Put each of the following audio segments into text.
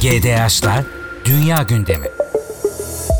GDH'la Dünya Gündemi.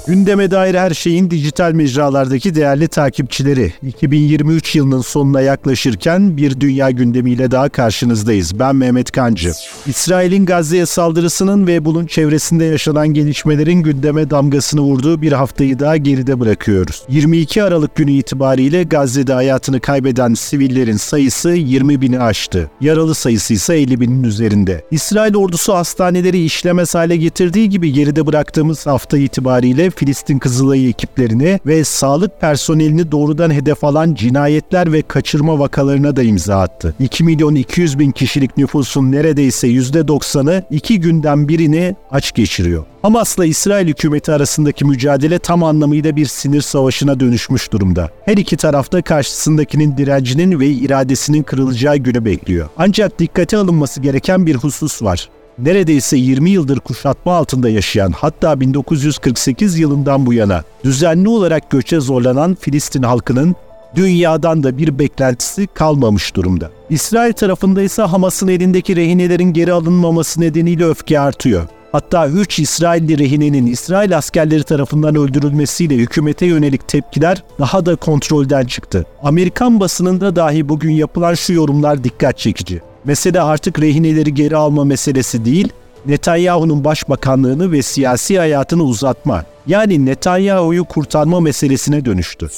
Gündeme dair her şeyin dijital mecralardaki değerli takipçileri. 2023 yılının sonuna yaklaşırken bir dünya gündemiyle daha karşınızdayız. Ben Mehmet Kancı. İsrail'in Gazze'ye saldırısının ve bunun çevresinde yaşanan gelişmelerin gündeme damgasını vurduğu bir haftayı daha geride bırakıyoruz. 22 Aralık günü itibariyle Gazze'de hayatını kaybeden sivillerin sayısı 20 bini aştı. Yaralı sayısı ise 50 binin üzerinde. İsrail ordusu hastaneleri işlemez hale getirdiği gibi geride bıraktığımız hafta itibariyle Filistin Kızılayı ekiplerini ve sağlık personelini doğrudan hedef alan cinayetler ve kaçırma vakalarına da imza attı. 2 milyon 200 bin kişilik nüfusun neredeyse %90'ı iki günden birini aç geçiriyor. Hamas'la İsrail hükümeti arasındaki mücadele tam anlamıyla bir sinir savaşına dönüşmüş durumda. Her iki tarafta karşısındakinin direncinin ve iradesinin kırılacağı günü bekliyor. Ancak dikkate alınması gereken bir husus var neredeyse 20 yıldır kuşatma altında yaşayan hatta 1948 yılından bu yana düzenli olarak göçe zorlanan Filistin halkının dünyadan da bir beklentisi kalmamış durumda. İsrail tarafında ise Hamas'ın elindeki rehinelerin geri alınmaması nedeniyle öfke artıyor. Hatta 3 İsrailli rehinenin İsrail askerleri tarafından öldürülmesiyle hükümete yönelik tepkiler daha da kontrolden çıktı. Amerikan basınında dahi bugün yapılan şu yorumlar dikkat çekici. Mesele artık rehineleri geri alma meselesi değil, Netanyahu'nun başbakanlığını ve siyasi hayatını uzatma, yani Netanyahu'yu kurtarma meselesine dönüştü.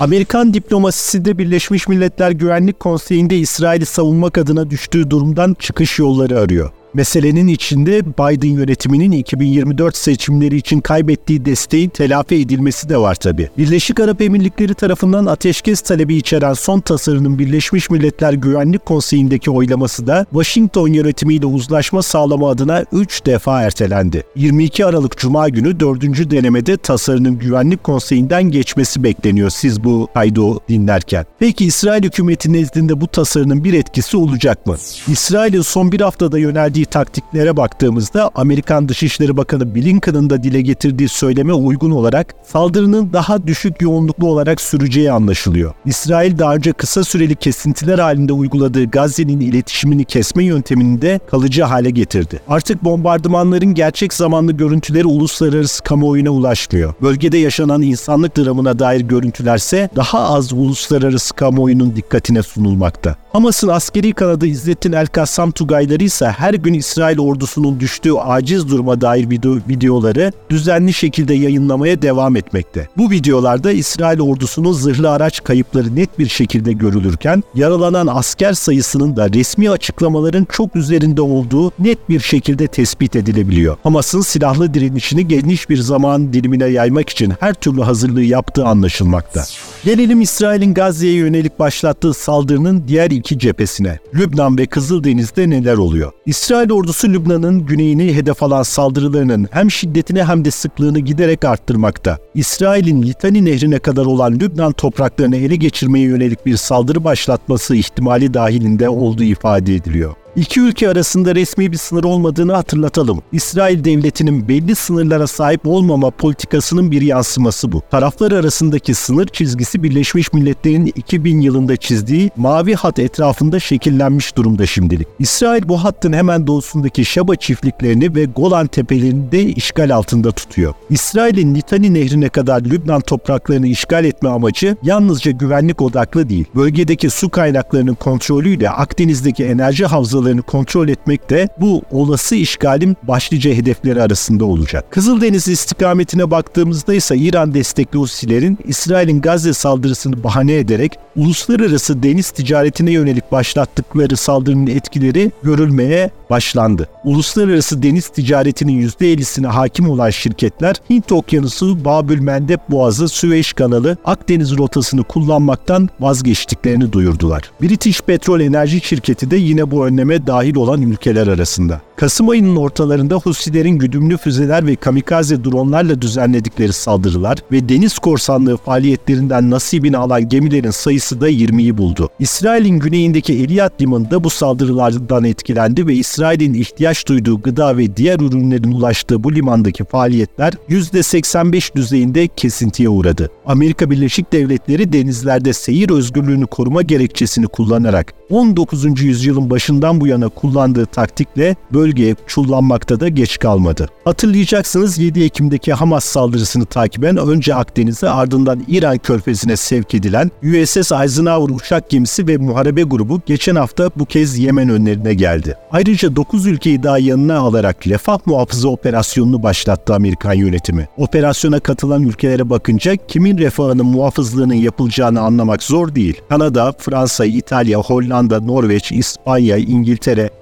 Amerikan diplomasisi de Birleşmiş Milletler Güvenlik Konseyi'nde İsrail'i savunmak adına düştüğü durumdan çıkış yolları arıyor. Meselenin içinde Biden yönetiminin 2024 seçimleri için kaybettiği desteğin telafi edilmesi de var tabi. Birleşik Arap Emirlikleri tarafından ateşkes talebi içeren son tasarının Birleşmiş Milletler Güvenlik Konseyi'ndeki oylaması da Washington yönetimiyle uzlaşma sağlama adına 3 defa ertelendi. 22 Aralık Cuma günü 4. denemede tasarının Güvenlik Konseyi'nden geçmesi bekleniyor siz bu kaydı dinlerken. Peki İsrail hükümeti nezdinde bu tasarının bir etkisi olacak mı? İsrail'in son bir haftada yöneldiği taktiklere baktığımızda Amerikan Dışişleri Bakanı Blinken'ın da dile getirdiği söyleme uygun olarak saldırının daha düşük yoğunluklu olarak süreceği anlaşılıyor. İsrail daha önce kısa süreli kesintiler halinde uyguladığı Gazze'nin iletişimini kesme yöntemini de kalıcı hale getirdi. Artık bombardımanların gerçek zamanlı görüntüleri uluslararası kamuoyuna ulaşmıyor. Bölgede yaşanan insanlık dramına dair görüntülerse daha az uluslararası kamuoyunun dikkatine sunulmakta. Hamas'ın askeri kanadı İzzettin El-Kassam Tugayları ise her gün İsrail ordusunun düştüğü aciz duruma dair video, videoları düzenli şekilde yayınlamaya devam etmekte. Bu videolarda İsrail ordusunun zırhlı araç kayıpları net bir şekilde görülürken yaralanan asker sayısının da resmi açıklamaların çok üzerinde olduğu net bir şekilde tespit edilebiliyor. Hamas'ın silahlı direnişini geniş bir zaman dilimine yaymak için her türlü hazırlığı yaptığı anlaşılmakta. Gelelim İsrail'in Gazze'ye yönelik başlattığı saldırının diğer iki cephesine. Lübnan ve Kızıldeniz'de neler oluyor? İsrail ordusu Lübnan'ın güneyini hedef alan saldırılarının hem şiddetini hem de sıklığını giderek arttırmakta. İsrail'in Litani nehrine kadar olan Lübnan topraklarını ele geçirmeye yönelik bir saldırı başlatması ihtimali dahilinde olduğu ifade ediliyor. İki ülke arasında resmi bir sınır olmadığını hatırlatalım. İsrail devletinin belli sınırlara sahip olmama politikasının bir yansıması bu. Taraflar arasındaki sınır çizgisi Birleşmiş Milletler'in 2000 yılında çizdiği mavi hat etrafında şekillenmiş durumda şimdilik. İsrail bu hattın hemen doğusundaki Şaba çiftliklerini ve Golan tepelerini de işgal altında tutuyor. İsrail'in Litani nehrine kadar Lübnan topraklarını işgal etme amacı yalnızca güvenlik odaklı değil. Bölgedeki su kaynaklarının kontrolüyle Akdeniz'deki enerji havzaları sınırlarını kontrol etmek de bu olası işgalin başlıca hedefleri arasında olacak. Kızıldeniz istikametine baktığımızda ise İran destekli Husilerin İsrail'in Gazze saldırısını bahane ederek uluslararası deniz ticaretine yönelik başlattıkları saldırının etkileri görülmeye başlandı. Uluslararası deniz ticaretinin %50'sine hakim olan şirketler Hint Okyanusu, Babül Mendeb Boğazı, Süveyş Kanalı, Akdeniz rotasını kullanmaktan vazgeçtiklerini duyurdular. British Petrol Enerji Şirketi de yine bu önleme dahil olan ülkeler arasında. Kasım ayının ortalarında Husilerin güdümlü füzeler ve kamikaze dronlarla düzenledikleri saldırılar ve deniz korsanlığı faaliyetlerinden nasibini alan gemilerin sayısı da 20'yi buldu. İsrail'in güneyindeki Eliyat Limanı bu saldırılardan etkilendi ve İsrail'in ihtiyaç duyduğu gıda ve diğer ürünlerin ulaştığı bu limandaki faaliyetler %85 düzeyinde kesintiye uğradı. Amerika Birleşik Devletleri denizlerde seyir özgürlüğünü koruma gerekçesini kullanarak 19. yüzyılın başından bu yana kullandığı taktikle bölgeye çullanmakta da geç kalmadı. Hatırlayacaksınız 7 Ekim'deki Hamas saldırısını takiben önce Akdeniz'e ardından İran körfezine sevk edilen USS Eisenhower uçak gemisi ve muharebe grubu geçen hafta bu kez Yemen önlerine geldi. Ayrıca 9 ülkeyi daha yanına alarak Refah Muhafızı operasyonunu başlattı Amerikan yönetimi. Operasyona katılan ülkelere bakınca kimin refahının muhafızlığının yapılacağını anlamak zor değil. Kanada, Fransa, İtalya, Hollanda, Norveç, İspanya, İngiltere,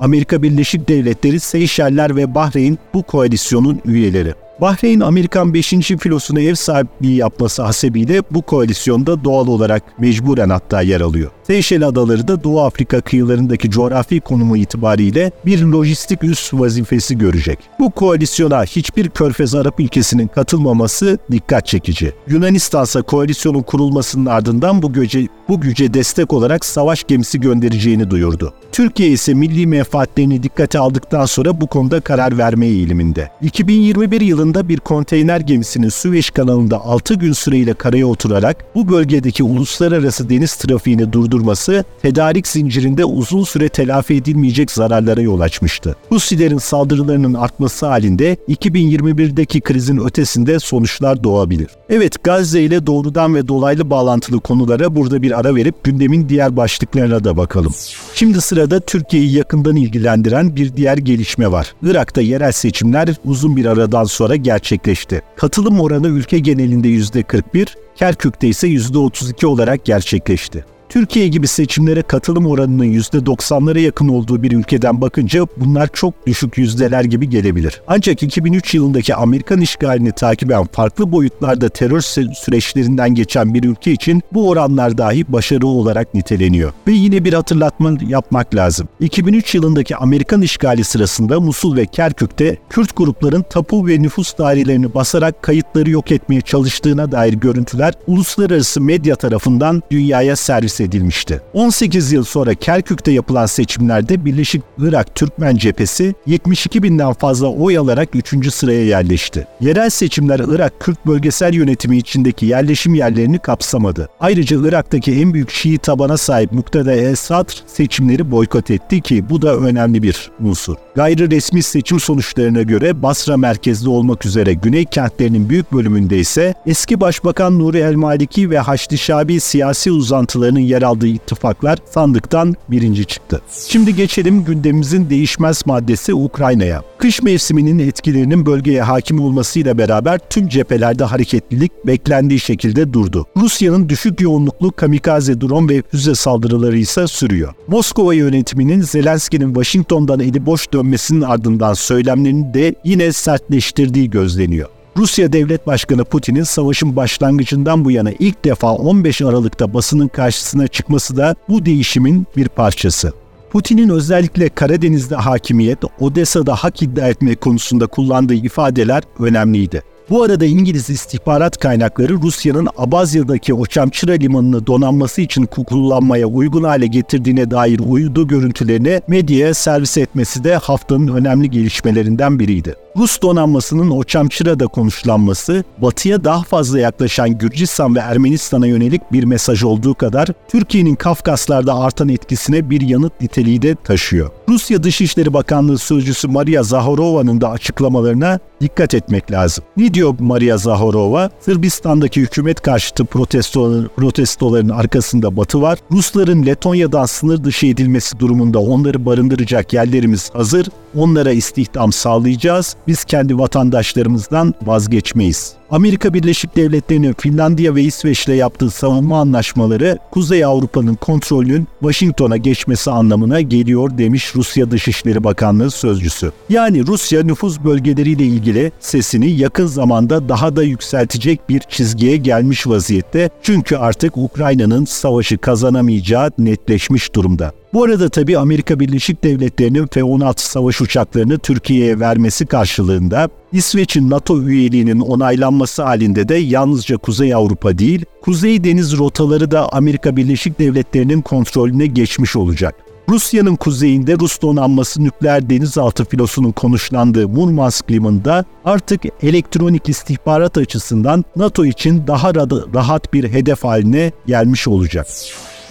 Amerika Birleşik Devletleri, Seyşeller ve Bahreyn bu koalisyonun üyeleri. Bahreyn, Amerikan 5. filosuna ev sahipliği yapması hasebiyle bu koalisyonda doğal olarak mecburen hatta yer alıyor. Seyşel Adaları da Doğu Afrika kıyılarındaki coğrafi konumu itibariyle bir lojistik üs vazifesi görecek. Bu koalisyona hiçbir Körfez Arap ülkesinin katılmaması dikkat çekici. Yunanistan ise koalisyonun kurulmasının ardından bu güce, bu güce destek olarak savaş gemisi göndereceğini duyurdu. Türkiye ise milli menfaatlerini dikkate aldıktan sonra bu konuda karar verme eğiliminde. 2021 yılında bir konteyner gemisinin Süveyş kanalında 6 gün süreyle karaya oturarak bu bölgedeki uluslararası deniz trafiğini durdurması tedarik zincirinde uzun süre telafi edilmeyecek zararlara yol açmıştı. Husilerin saldırılarının artması halinde 2021'deki krizin ötesinde sonuçlar doğabilir. Evet Gazze ile doğrudan ve dolaylı bağlantılı konulara burada bir ara verip gündemin diğer başlıklarına da bakalım. Şimdi sırada Türkiye'yi yakından ilgilendiren bir diğer gelişme var. Irak'ta yerel seçimler uzun bir aradan sonra gerçekleşti. Katılım oranı ülke genelinde %41, Kerkük'te ise %32 olarak gerçekleşti. Türkiye gibi seçimlere katılım oranının %90'lara yakın olduğu bir ülkeden bakınca bunlar çok düşük yüzdeler gibi gelebilir. Ancak 2003 yılındaki Amerikan işgalini takiben farklı boyutlarda terör süreçlerinden geçen bir ülke için bu oranlar dahi başarı olarak niteleniyor. Ve yine bir hatırlatma yapmak lazım. 2003 yılındaki Amerikan işgali sırasında Musul ve Kerkük'te Kürt grupların tapu ve nüfus dairelerini basarak kayıtları yok etmeye çalıştığına dair görüntüler uluslararası medya tarafından dünyaya servis edilmişti. 18 yıl sonra Kerkük'te yapılan seçimlerde Birleşik Irak Türkmen Cephesi 72 binden fazla oy alarak 3. sıraya yerleşti. Yerel seçimler Irak Kürt bölgesel yönetimi içindeki yerleşim yerlerini kapsamadı. Ayrıca Irak'taki en büyük Şii tabana sahip Muktada el-Sadr seçimleri boykot etti ki bu da önemli bir unsur. Gayri resmi seçim sonuçlarına göre Basra merkezli olmak üzere güney kentlerinin büyük bölümünde ise eski Başbakan Nuri el-Maliki ve Haçlı Şabi siyasi uzantılarının yer aldığı ittifaklar sandıktan birinci çıktı. Şimdi geçelim gündemimizin değişmez maddesi Ukrayna'ya. Kış mevsiminin etkilerinin bölgeye hakim olmasıyla beraber tüm cephelerde hareketlilik beklendiği şekilde durdu. Rusya'nın düşük yoğunluklu kamikaze drone ve füze saldırıları ise sürüyor. Moskova yönetiminin Zelenski'nin Washington'dan eli boş dönmesinin ardından söylemlerini de yine sertleştirdiği gözleniyor. Rusya Devlet Başkanı Putin'in savaşın başlangıcından bu yana ilk defa 15 Aralık'ta basının karşısına çıkması da bu değişimin bir parçası. Putin'in özellikle Karadeniz'de hakimiyet, Odessa'da hak iddia etme konusunda kullandığı ifadeler önemliydi. Bu arada İngiliz istihbarat kaynakları Rusya'nın Abazya'daki Oçamçıra limanını donanması için kullanmaya uygun hale getirdiğine dair uydu görüntülerini medyaya servis etmesi de haftanın önemli gelişmelerinden biriydi. Rus donanmasının Oçamçıra'da konuşlanması, batıya daha fazla yaklaşan Gürcistan ve Ermenistan'a yönelik bir mesaj olduğu kadar Türkiye'nin Kafkaslar'da artan etkisine bir yanıt niteliği de taşıyor. Rusya Dışişleri Bakanlığı Sözcüsü Maria Zaharova'nın da açıklamalarına dikkat etmek lazım. Ne diyor Maria Zahorova? Sırbistan'daki hükümet karşıtı protestoların, protestoların arkasında Batı var. Rusların Letonya'dan sınır dışı edilmesi durumunda onları barındıracak yerlerimiz hazır. Onlara istihdam sağlayacağız. Biz kendi vatandaşlarımızdan vazgeçmeyiz. Amerika Birleşik Devletleri'nin Finlandiya ve İsveç'le yaptığı savunma anlaşmaları Kuzey Avrupa'nın kontrolünün Washington'a geçmesi anlamına geliyor demiş Rusya Dışişleri Bakanlığı sözcüsü. Yani Rusya nüfus bölgeleriyle ilgili sesini yakın zamanda daha da yükseltecek bir çizgiye gelmiş vaziyette. Çünkü artık Ukrayna'nın savaşı kazanamayacağı netleşmiş durumda. Bu arada tabi Amerika Birleşik Devletleri'nin F-16 savaş uçaklarını Türkiye'ye vermesi karşılığında İsveç'in NATO üyeliğinin onaylanması halinde de yalnızca Kuzey Avrupa değil, Kuzey Deniz rotaları da Amerika Birleşik Devletleri'nin kontrolüne geçmiş olacak. Rusya'nın kuzeyinde Rus donanması nükleer denizaltı filosunun konuşlandığı Murmansk limanında artık elektronik istihbarat açısından NATO için daha rahat bir hedef haline gelmiş olacak.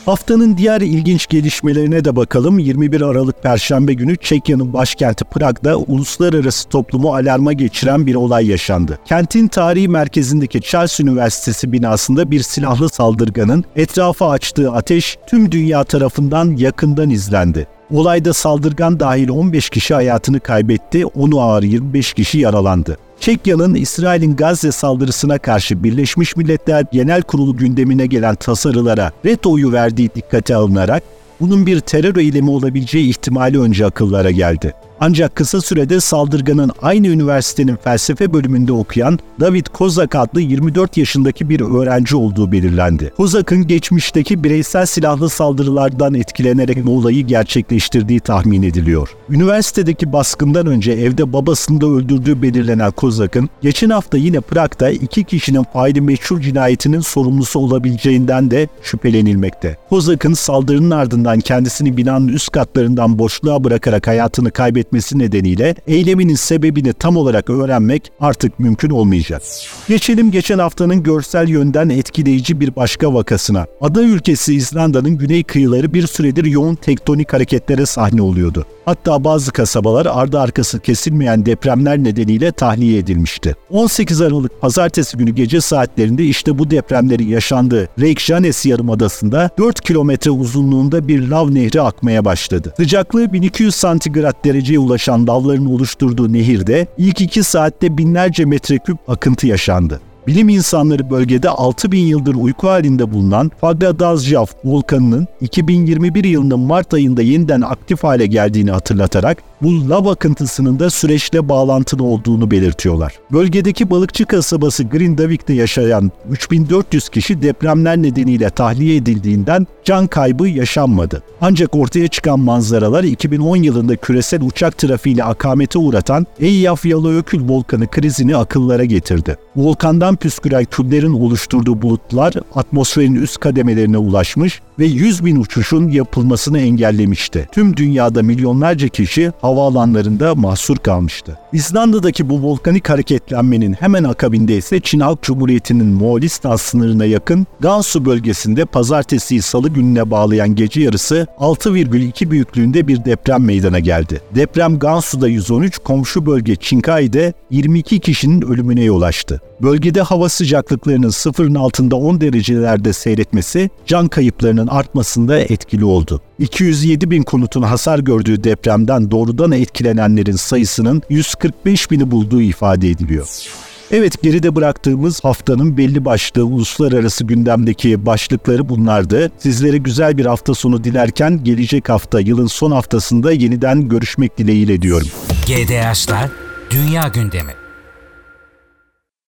Haftanın diğer ilginç gelişmelerine de bakalım. 21 Aralık Perşembe günü Çekya'nın başkenti Prag'da uluslararası toplumu alarma geçiren bir olay yaşandı. Kentin tarihi merkezindeki Charles Üniversitesi binasında bir silahlı saldırganın etrafa açtığı ateş tüm dünya tarafından yakından izlendi. Olayda saldırgan dahil 15 kişi hayatını kaybetti, onu ağır 25 kişi yaralandı. Çekya'nın İsrail'in Gazze saldırısına karşı Birleşmiş Milletler Genel Kurulu gündemine gelen tasarılara ret oyu verdiği dikkate alınarak bunun bir terör eylemi olabileceği ihtimali önce akıllara geldi. Ancak kısa sürede saldırganın aynı üniversitenin felsefe bölümünde okuyan David Kozak adlı 24 yaşındaki bir öğrenci olduğu belirlendi. Kozak'ın geçmişteki bireysel silahlı saldırılardan etkilenerek olayı gerçekleştirdiği tahmin ediliyor. Üniversitedeki baskından önce evde babasını da öldürdüğü belirlenen Kozak'ın geçen hafta yine Prag'da iki kişinin faili meşhur cinayetinin sorumlusu olabileceğinden de şüphelenilmekte. Kozak'ın saldırının ardından kendisini binanın üst katlarından boşluğa bırakarak hayatını kaybetmesi etmesi nedeniyle eyleminin sebebini tam olarak öğrenmek artık mümkün olmayacak. Geçelim geçen haftanın görsel yönden etkileyici bir başka vakasına. Ada ülkesi İzlanda'nın güney kıyıları bir süredir yoğun tektonik hareketlere sahne oluyordu. Hatta bazı kasabalar ardı arkası kesilmeyen depremler nedeniyle tahliye edilmişti. 18 Aralık pazartesi günü gece saatlerinde işte bu depremlerin yaşandığı Reykjanes Yarımadası'nda 4 kilometre uzunluğunda bir lav nehri akmaya başladı. Sıcaklığı 1200 santigrat dereceye ulaşan lavların oluşturduğu nehirde ilk 2 saatte binlerce metreküp akıntı yaşandı. Bilim insanları bölgede 6000 yıldır uyku halinde bulunan Fagradalsjaf volkanının 2021 yılının Mart ayında yeniden aktif hale geldiğini hatırlatarak bu lav akıntısının da süreçle bağlantılı olduğunu belirtiyorlar. Bölgedeki balıkçı kasabası Grindavik'te yaşayan 3400 kişi depremler nedeniyle tahliye edildiğinden can kaybı yaşanmadı. Ancak ortaya çıkan manzaralar 2010 yılında küresel uçak trafiğiyle akamete uğratan Eyjafjallajökull volkanı krizini akıllara getirdi. Volkandan püsküren küllerin oluşturduğu bulutlar atmosferin üst kademelerine ulaşmış ve 100 bin uçuşun yapılmasını engellemişti. Tüm dünyada milyonlarca kişi havaalanlarında mahsur kalmıştı. İzlanda'daki bu volkanik hareketlenmenin hemen akabinde ise Çin Halk Cumhuriyeti'nin Moğolistan sınırına yakın Gansu bölgesinde pazartesi salı gününe bağlayan gece yarısı 6,2 büyüklüğünde bir deprem meydana geldi. Deprem Gansu'da 113, komşu bölge Çinkai'de 22 kişinin ölümüne yol açtı. Bölgede hava sıcaklıklarının sıfırın altında 10 derecelerde seyretmesi can kayıplarının artmasında etkili oldu. 207 bin konutun hasar gördüğü depremden doğrudan etkilenenlerin sayısının 145 bini bulduğu ifade ediliyor. Evet geride bıraktığımız haftanın belli başlı uluslararası gündemdeki başlıkları bunlardı. Sizlere güzel bir hafta sonu dilerken gelecek hafta yılın son haftasında yeniden görüşmek dileğiyle diyorum. GDH'lar Dünya Gündemi